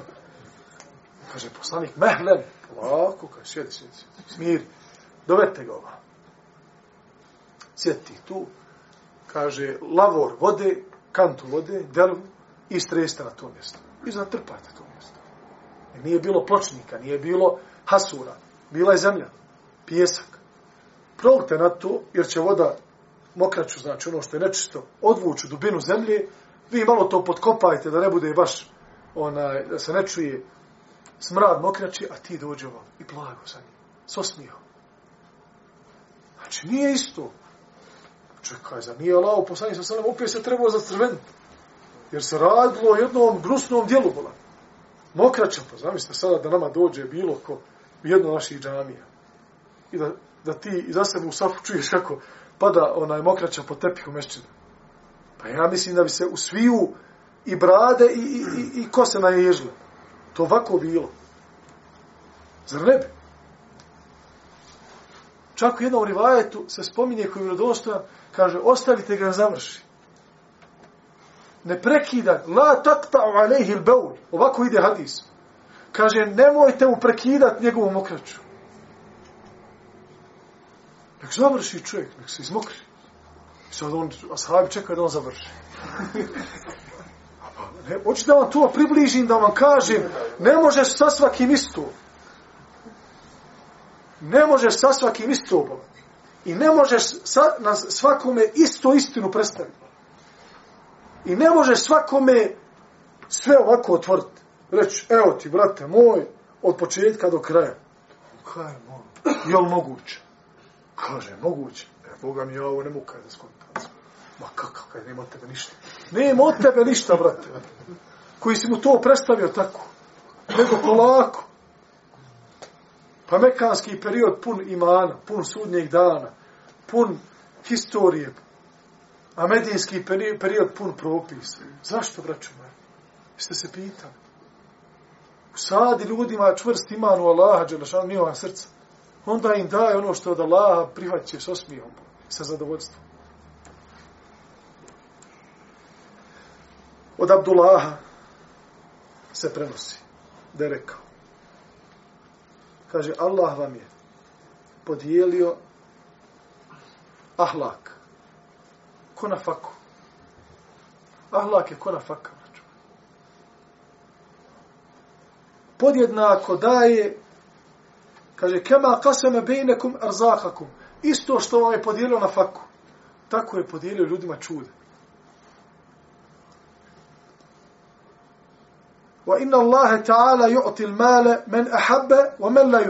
Kaže, poslanik, mehlen. Lako, kaže, sjedi, sjedi, sjedi. Smiri. Dovete ga ovam. Sjeti tu. Kaže, lavor vode, kantu vode, delu, i streste na to mjesto. I zatrpate to mjesto. Jer nije bilo pločnika, nije bilo hasura. Bila je zemlja, pijesak. Prolite na to, jer će voda mokraću, znači ono što je nečisto, odvuću dubinu zemlje, vi malo to potkopajte da ne bude baš onaj, da se ne čuje smrad mokrači, a ti dođe ovam i blago za njim, s osmijom. Znači, nije isto. Čekaj, za nije Allah, poslanik sa selem, opet se trebao za crven. Jer se radilo o jednom grusnom dijelu, bola. Mokraća, pa zamislite sada da nama dođe bilo ko u jedno naših džamija. I da, da ti za sebe u safu čuješ kako pada onaj mokraća po tepihu mešćina. Pa ja mislim da bi se u sviju i brade i, i, i, i kose naježile. To ovako bilo. Zar ne bi? Čak u jednom rivajetu se spominje koji je vjerodostojan, kaže, ostavite ga završi. Ne prekida, La takta'u alejhi l-beul. Ovako ide hadis. Kaže, nemojte mu prekidat njegovu mokraću. Nek završi čovjek, nek se izmokri. I sad on, ashabi čekaju da on završi. Ne, hoću da vam to približim, da vam kažem, ne možeš sa svakim isto. Ne možeš sa svakim isto. I ne možeš sa, na svakome isto istinu predstaviti. I ne možeš svakome sve ovako otvoriti. Reći, evo ti, brate moj, od početka do kraja. Kaj je moj? Je moguće? Kaže, moguće. E, Boga mi ja ovo ne mogu kada skontam. Ma kakav, kaj, nema od tebe ništa. Nema od tebe ništa, brate. Koji si mu to predstavio tako. Nego polako. Pa mekanski period pun imana, pun sudnjeg dana, pun historije, a medijski period pun propisa. Zašto, braću moja? Jeste se pitali? Usadi ljudima čvrst iman u Allaha, Đelešan, njihova srca. Onda im daje ono što od Allaha prihvaće s osmijom, sa zadovoljstvom. Od Abdullaha se prenosi da je rekao. Kaže, Allah vam je podijelio ahlak. Ko na faku. Ahlak je ko na faka. podjednako daje, kaže, kema kaseme bejnekum arzakakum, isto što vam je podijelio na faku, tako je podijelio ljudima čude. Wa inna Allahe ta'ala ju'ti male men ahabbe wa men la.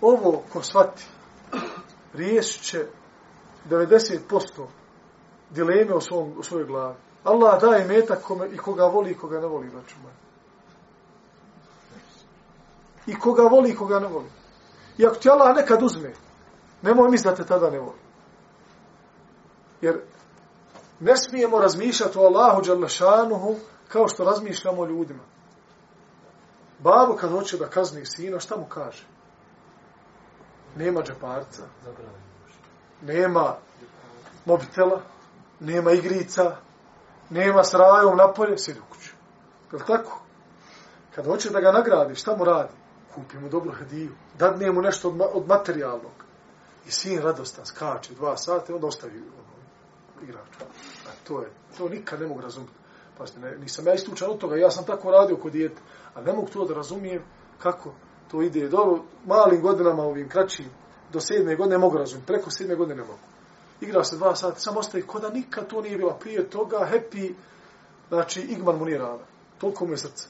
Ovo, ko shvati, riješit će 90% dileme u, svom, u svojoj glavi. Allah daje metak kome, i koga voli i koga ne voli, braću moje. I koga voli i koga ne voli. I ako ti Allah nekad uzme, nemoj misliti da te tada ne voli. Jer ne smijemo razmišljati o Allahu Đalešanuhu kao što razmišljamo o ljudima. Babo kad hoće da kazni sina, šta mu kaže? Nema džeparca, nema mobitela, nema igrica, nema s rajom napolje, sjedi u kuću. Je tako? Kad hoće da ga nagradi, šta mu radi? Kupi mu dobru hediju, dadne mu nešto od, od materijalnog. I sin radostan skače dva sata i onda ostavi ono, igrača. A to je, to nikad ne mogu razumjeti. Pa ne, nisam ja istučan od toga, ja sam tako radio kod djete, a ne mogu to da razumijem kako to ide Dobro, malim godinama ovim kraćim, do sedme godine mogu razumjeti, preko sedme godine ne mogu igra se dva sata, samo ostaje kod da nikad to nije bila prije toga, happy, znači igman mu nije rada. Toliko mu je srce.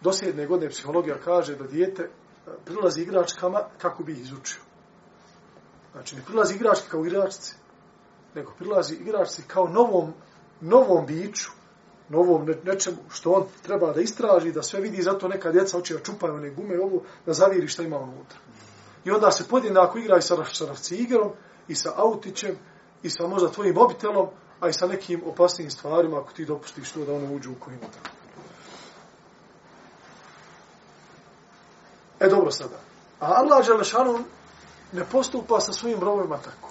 Do sedme godine psihologija kaže da dijete e, prilazi igračkama kako bi ih izučio. Znači, ne prilazi igračke kao igračci, nego prilazi igračci kao novom, novom biću, novom nečemu što on treba da istraži, da sve vidi, zato neka djeca hoće da čupaju one gume ovo, da zaviri šta ima unutra. I onda se podjednako igraju sa, sa, sa igrom, i sa autićem, i sa možda tvojim mobitelom, a i sa nekim opasnim stvarima, ako ti dopustiš to da ono uđu u koji unutra. E dobro sada. A Allah Želešanu ne postupa sa svojim robovima tako.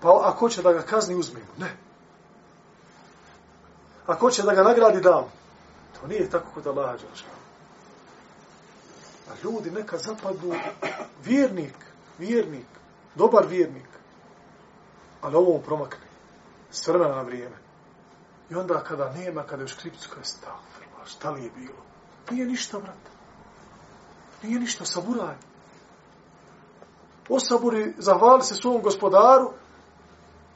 Pa ako će da ga kazni, uzmimo. Ne. Ako će da ga nagradi, dam. To nije tako kod Allaha Đelešanu. A ljudi neka zapadnu vjernik, vjernik, dobar vjernik, ali ovo mu promakne, s vremena na vrijeme. I onda kada nema, kada je u škripcu, kada je stavila, šta li je bilo? Nije ništa, brat. Nije ništa, saburaj. Osaburi, zahvali se svom gospodaru,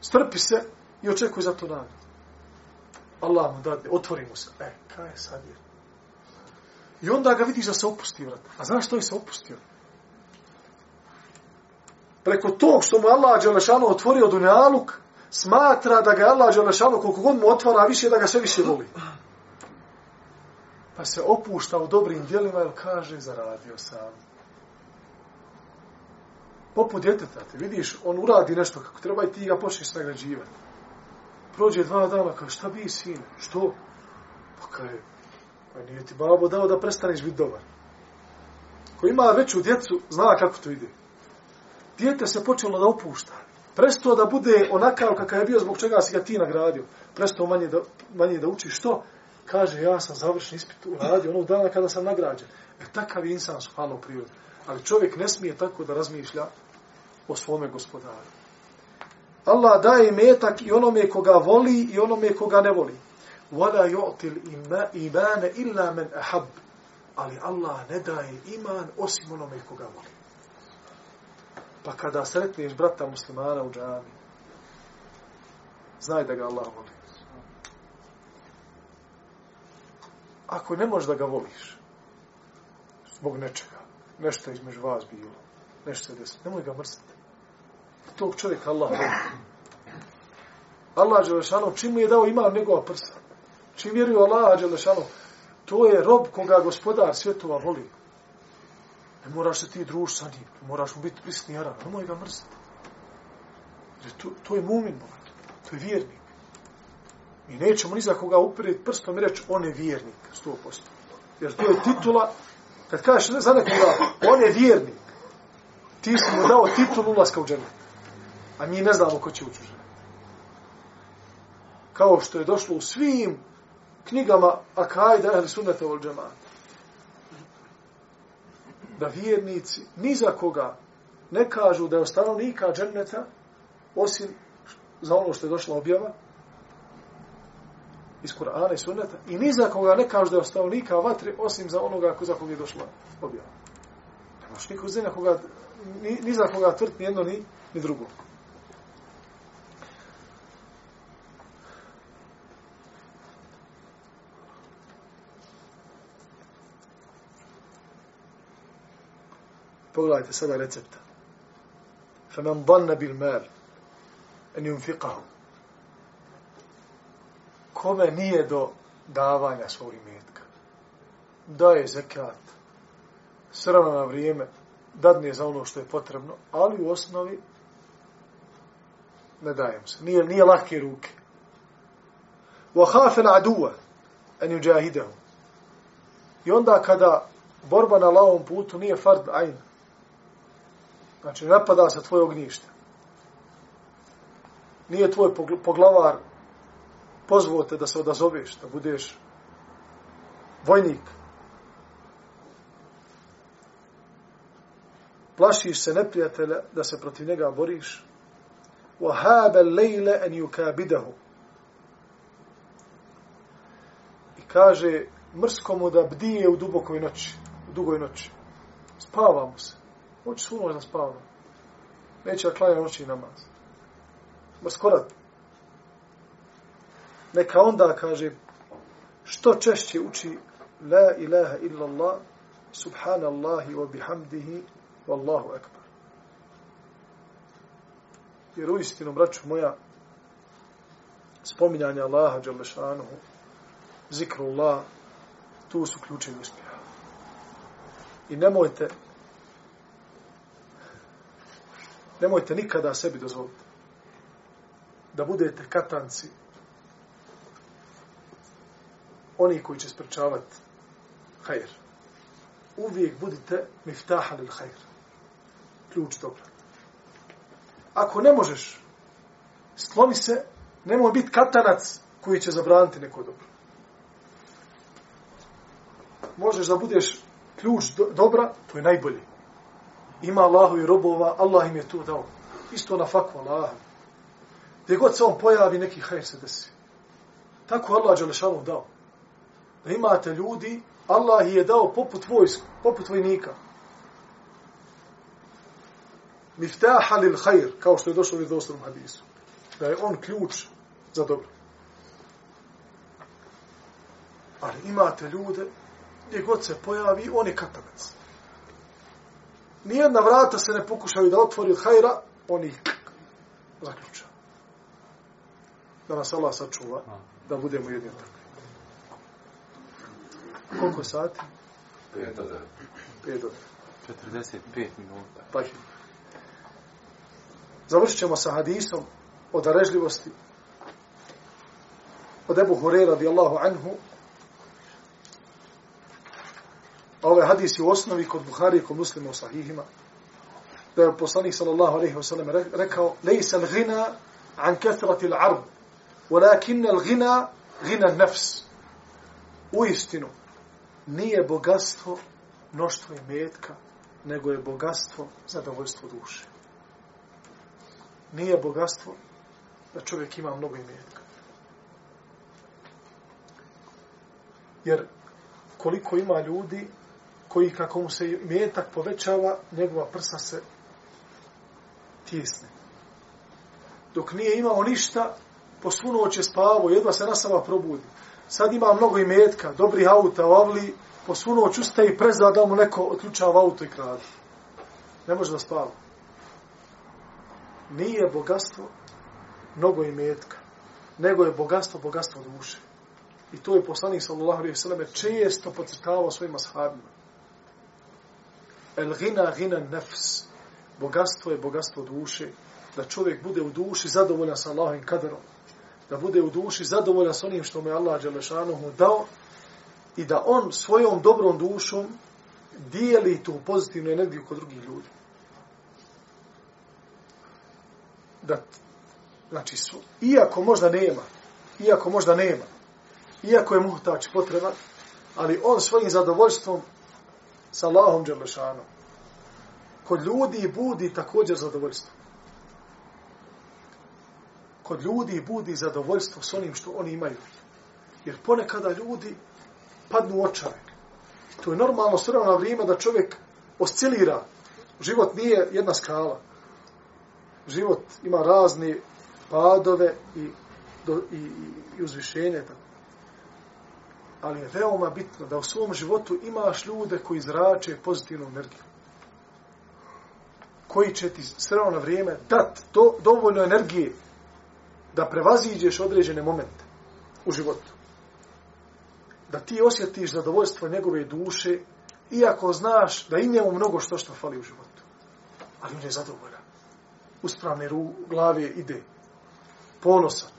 strpi se i očekuj za to nagradu. Allah mu dadne, otvori mu se. E, kaj je sad je? I onda ga vidiš da se opusti, vrat. A znaš što je se opustio? preko tog što mu Allah Đelešanu otvorio dunjaluk, smatra da ga Allah Đelešanu koliko god mu otvara, više da ga sve više voli. Pa se opušta u dobrim dijelima, jer kaže, zaradio sam. Poput djeteta, te vidiš, on uradi nešto kako treba i ti ga počneš nagrađivati. Prođe dva dana, kaže, šta bi sin? Što? Pa kaže, pa nije ti babo dao da prestaneš biti dobar. Ko ima veću djecu, zna kako to ide dijete se počelo da opušta. Presto da bude onakav kakav je bio zbog čega si ga ti nagradio. Presto manje da, manje da uči što? Kaže, ja sam završen ispit uradio onog dana kada sam nagrađen. E takav je insan su hvala. Ali čovjek ne smije tako da razmišlja o svome gospodaru. Allah daje metak i onome koga voli i onome koga ne voli. وَلَا يُعْتِ الْإِمَانَ illa مَنْ أَحَبْ Ali Allah ne daje iman osim onome koga voli. Pa kada sretneš brata muslimana u džami, znaj da ga Allah voli. Ako ne možeš da ga voliš, zbog nečega, nešto između vas bilo, nešto se desilo, nemoj ga mrziti. Tog čovjeka Allah voli. Allah Đelešanu, čim mu je dao iman njegova prsa, čim vjeruju Allah Đelešanu, to je rob koga gospodar svjetova voli. Ne moraš se ti druž sa njim. Moraš mu biti prisni jaran. Ne moj ga mrziti. Jer to, to je mumin, bogat. To je vjernik. Mi nećemo ni za koga upiriti prstom i reći on je vjernik. 100%. Jer to je titula. Kad kažeš ne za nekoga, on je vjernik. Ti si mu dao titul ulaska u džene. A mi ne znamo ko će ući u džene. Kao što je došlo u svim knjigama Akajda ili Sunnata ol džemata da vjernici ni za koga ne kažu da je stanovnika dženneta osim za ono što je došla objava iz Kur'ana i sunneta i ni za koga ne kažu da je stanovnika vatre osim za onoga ko za koga je došla objava. Ne možeš niko koga, ni, ni za koga tvrti ni jedno ni, ni drugo. Pogledajte sada recepta. فمن ظن بالمال أن ينفقه kome nije do davanja svog imetka. Daje zekat, srana na vrijeme, dadne za ono što je potrebno, ali u osnovi ne dajem se. Nije, nije lahke ruke. وَحَافَ الْعَدُوَ أَنْ يُجَاهِدَهُ I onda kada borba na lavom putu nije fard ajn, znači napada se tvoj ognjište, nije tvoj poglavar pozvao te da se odazoveš, da budeš vojnik. Plašiš se neprijatelja da se protiv njega boriš. وَهَابَ اللَّيْلَ أَنْ يُكَابِدَهُ I kaže mrskomu da bdije u dubokoj noći, u dugoj noći. Spava mu Hoćeš Hoće noć da spava. Neće da klanja noći namaz. Mrskorat neka onda kaže što češće uči la ilaha illa Allah subhanallahi wa bihamdihi wallahu akbar jer u istinu braću moja spominjanje Allaha Đalešanuhu zikru Allah tu su ključevi uspjeha i nemojte nemojte nikada sebi dozvoliti da budete katanci oni koji će sprečavati hajr. Uvijek budite miftaha lil hajr. Ključ dobra. Ako ne možeš, skloni se, nemoj biti katanac koji će zabraniti neko dobro. Možeš da budeš ključ do, dobra, to je najbolji. Ima Allahu i robova, Allah im je to dao. Isto na fakvu Allah. Gdje god se on pojavi, neki hajr se desi. Tako Allah Đelešanu dao da imate ljudi, Allah je dao poput vojsku, poput vojnika. Miftaha lil khair, kao što je došlo u vjerovostnom hadisu. Da je on ključ za dobro. Ali imate ljude, gdje god se pojavi, on je katanac. Nijedna vrata se ne pokušaju da otvori od hajra, on ih zaključa. Da nas Allah sačuva, da budemo jedni tako. Koliko sati?
5 do 9.
5 do
45 minuta.
Pa Završit ćemo sa hadisom o darežljivosti od Ebu Hurey radijallahu anhu. A ovaj hadis je u osnovi kod Buhari i kod muslima u sahihima. Da je poslanik sallallahu alaihi wa sallam rekao Lejsa l'gina an kathrati l-arb, walakin l'gina gina nefs. U istinu, nije bogatstvo mnoštvo imetka, nego je bogatstvo zadovoljstvo duše. Nije bogatstvo da čovjek ima mnogo imetka. Jer koliko ima ljudi koji kako mu se imetak povećava, njegova prsa se tjesne. Dok nije imao ništa, po svu noć je spavo, jedva se nasama probudi sad ima mnogo imetka, dobri auta, ovli, po svu noć ustaje i prezda da mu neko otključava auto i kradi. Ne može da spava. Nije bogatstvo mnogo imetka, nego je bogatstvo, bogatstvo duše. I to je poslanik sallallahu alejhi ve selleme često podcrtavao svojim ashabima. El gina gina nefs. Bogatstvo je bogatstvo duše. Da čovjek bude u duši zadovoljan sa Allahovim kaderom da bude u duši zadovoljan s onim što mu je Allah Đelešanohu dao i da on svojom dobrom dušom dijeli tu pozitivnu energiju kod drugih ljudi. Da, znači, su, iako možda nema, iako možda nema, iako je muhtač potreba, ali on svojim zadovoljstvom sa Allahom Đelešanom kod ljudi budi također zadovoljstvo kod ljudi budi zadovoljstvo s onim što oni imaju. Jer ponekada ljudi padnu u očare. To je normalno s vremena vrijeme da čovjek oscilira. Život nije jedna skala. Život ima razne padove i, do, i, i, i uzvišenje. Tako. Ali je veoma bitno da u svom životu imaš ljude koji zrače pozitivnu energiju. Koji će ti s na vrijeme dat do, dovoljno energije da prevaziđeš određene momente u životu. Da ti osjetiš zadovoljstvo njegove duše, iako znaš da i njemu mnogo što što fali u životu. Ali on je zadovoljan. Uspravne ru, glave ide. Ponosan.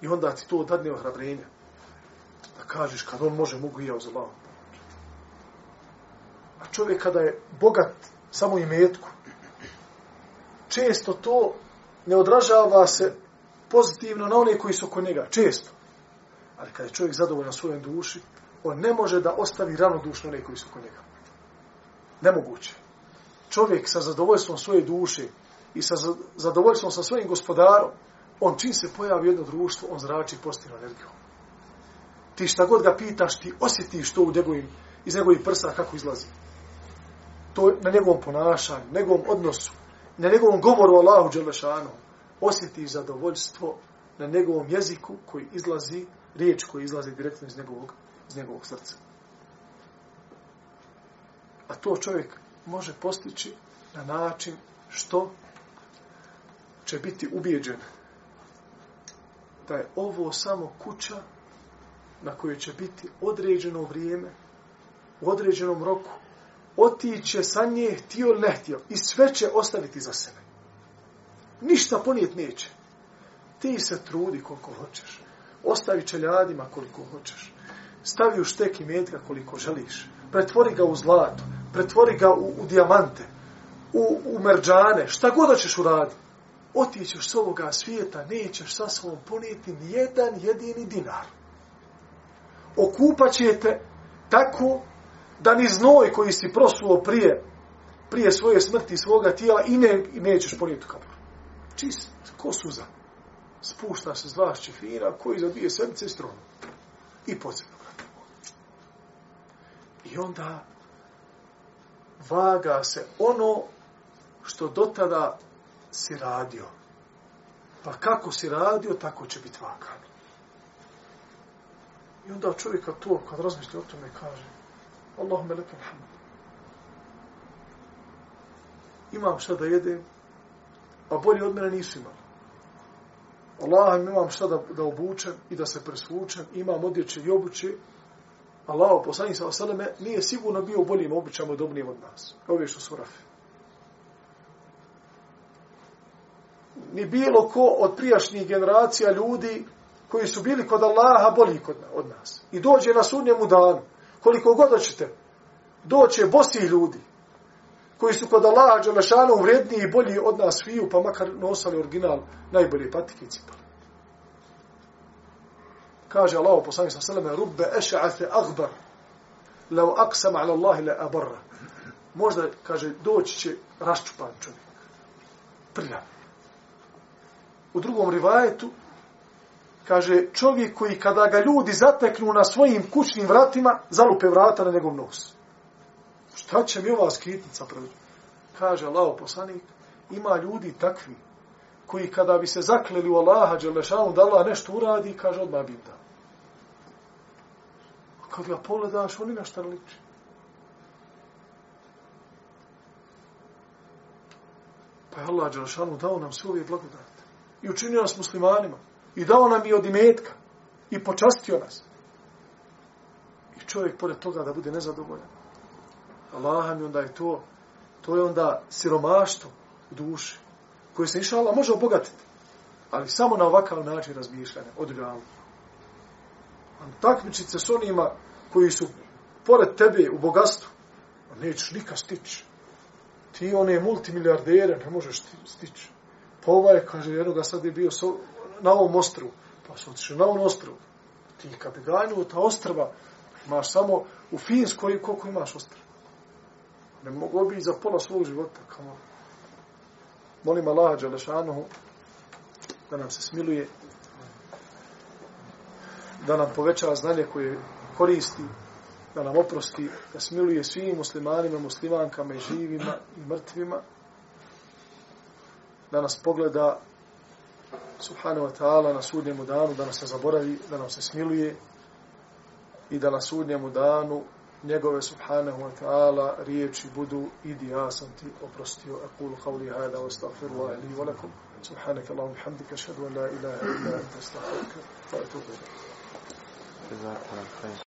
I onda ti to dadne ohrabrenja. Kažeš kad on može, mogu i ja uzabavam. A čovjek kada je bogat samo i metku, često to ne odražava se pozitivno na one koji su oko njega. Često. Ali kada je čovjek zadovoljan svojom duši, on ne može da ostavi ravnodušno one koji su oko njega. Nemoguće. Čovjek sa zadovoljstvom svoje duše i sa zadovoljstvom sa svojim gospodarom, on čim se pojavi jedno društvo, on zrači pozitivnu energijom. Ti šta god ga pitaš, ti osjetiš to u njegovim, iz njegovih prsa kako izlazi. To na njegovom ponašanju, njegovom odnosu, na njegovom govoru Allahu Đelešanu, osjetiš zadovoljstvo na njegovom jeziku koji izlazi, riječ koji izlazi direktno iz njegovog, iz njegovog srca. A to čovjek može postići na način što će biti ubijeđen da je ovo samo kuća na kojoj će biti određeno vrijeme, u određenom roku, otiće sa nje htio ili ne htio i sve će ostaviti za sebe. Ništa ponijet neće. Ti se trudi koliko hoćeš. Ostavi čeljadima koliko hoćeš. Stavi u štek i metka koliko želiš. Pretvori ga u zlato. Pretvori ga u, u dijamante. U, u merđane. Šta god ćeš uraditi. Otićeš s ovoga svijeta, nećeš sa sobom ponijeti ni jedan jedini dinar. Okupat ćete tako da ni znoj koji si prosuo prije, prije svoje smrti svoga tijela i, ne, i nećeš ponijeti kabor. Čist, ko suza. Spušta se z dva koji za dvije sedmice stronu. I podsjetno. I onda vaga se ono što do tada si radio. Pa kako si radio, tako će biti vagano. I onda čovjeka to, kad razmišlja o tome, kaže Allahume lekem hamd. Imam šta da jedem, a bolje od mene nisu imali. Allah imam šta da, da obučem i da se presvučem, imam odjeće i obuće, Allah poslanik sa osaleme nije sigurno bio boljim obućama i dobnijim od nas. Ove što su rafi. Ni bilo ko od prijašnjih generacija ljudi koji su bili kod Allaha bolji kod, od nas. I dođe na sudnjemu danu, koliko god hoćete, doće bosi ljudi, koji su kod Allaha Đelešanu vredniji i bolji od nas sviju, pa makar nosali original najbolje patike i cipale. Kaže Allah poslani sa sveme, rubbe eša'ate agbar, lau aksam ala Allahi le abarra. Možda, kaže, doći će raščupan čovjek. Prljav. U drugom rivajetu, kaže, čovjek koji kada ga ljudi zateknu na svojim kućnim vratima, zalupe vrata na njegov nos. Šta će mi ova skitnica prvi? Kaže Allah poslanik, ima ljudi takvi, koji kada bi se zakleli u Allaha, Đelešanu, da Allah nešto uradi, kaže, odmah bi da. Kad ga pogledaš, oni na šta liči. Pa je Allah Đelešanu dao nam sve ove blagodate. I učinio nas muslimanima. I dao nam i od imetka. I počastio nas. I čovjek pored toga da bude nezadovoljan. Allah mi onda je to, to je onda siromaštvo u duši, koje se inša Allah može obogatiti, ali samo na ovakav način razmišljanja, od ljavu. Takmičit se s onima koji su pored tebe u bogatstvu, nećeš nikad stići. Ti one multimilijardere ne možeš stići. Pa ovaj, kaže, jednoga sad je bio so, na ovom ostru, pa su otišli na ovom ostru. Ti kad bi ganju ta ostrva, imaš samo u Finskoj koliko imaš ostrva. Ne mogu bi za pola svog života. Kamo. Ono. Molim Allaha Đalešanuhu da nam se smiluje da nam poveća znanje koje koristi, da nam oprosti, da smiluje svim muslimanima, muslimankama i živima i mrtvima, da nas pogleda subhanahu wa ta'ala na sudnjemu danu, da nas se zaboravi, da nam se smiluje i da na sudnjemu danu njegove subhanahu wa ta'ala riječi budu idi ja sam ti oprostio akulu qavli hada wa astaghfirullah li wa lakum. Subhanaka Allahumma hamdika ashhadu an la ilaha illa anta astaghfiruka wa atubu ilayk.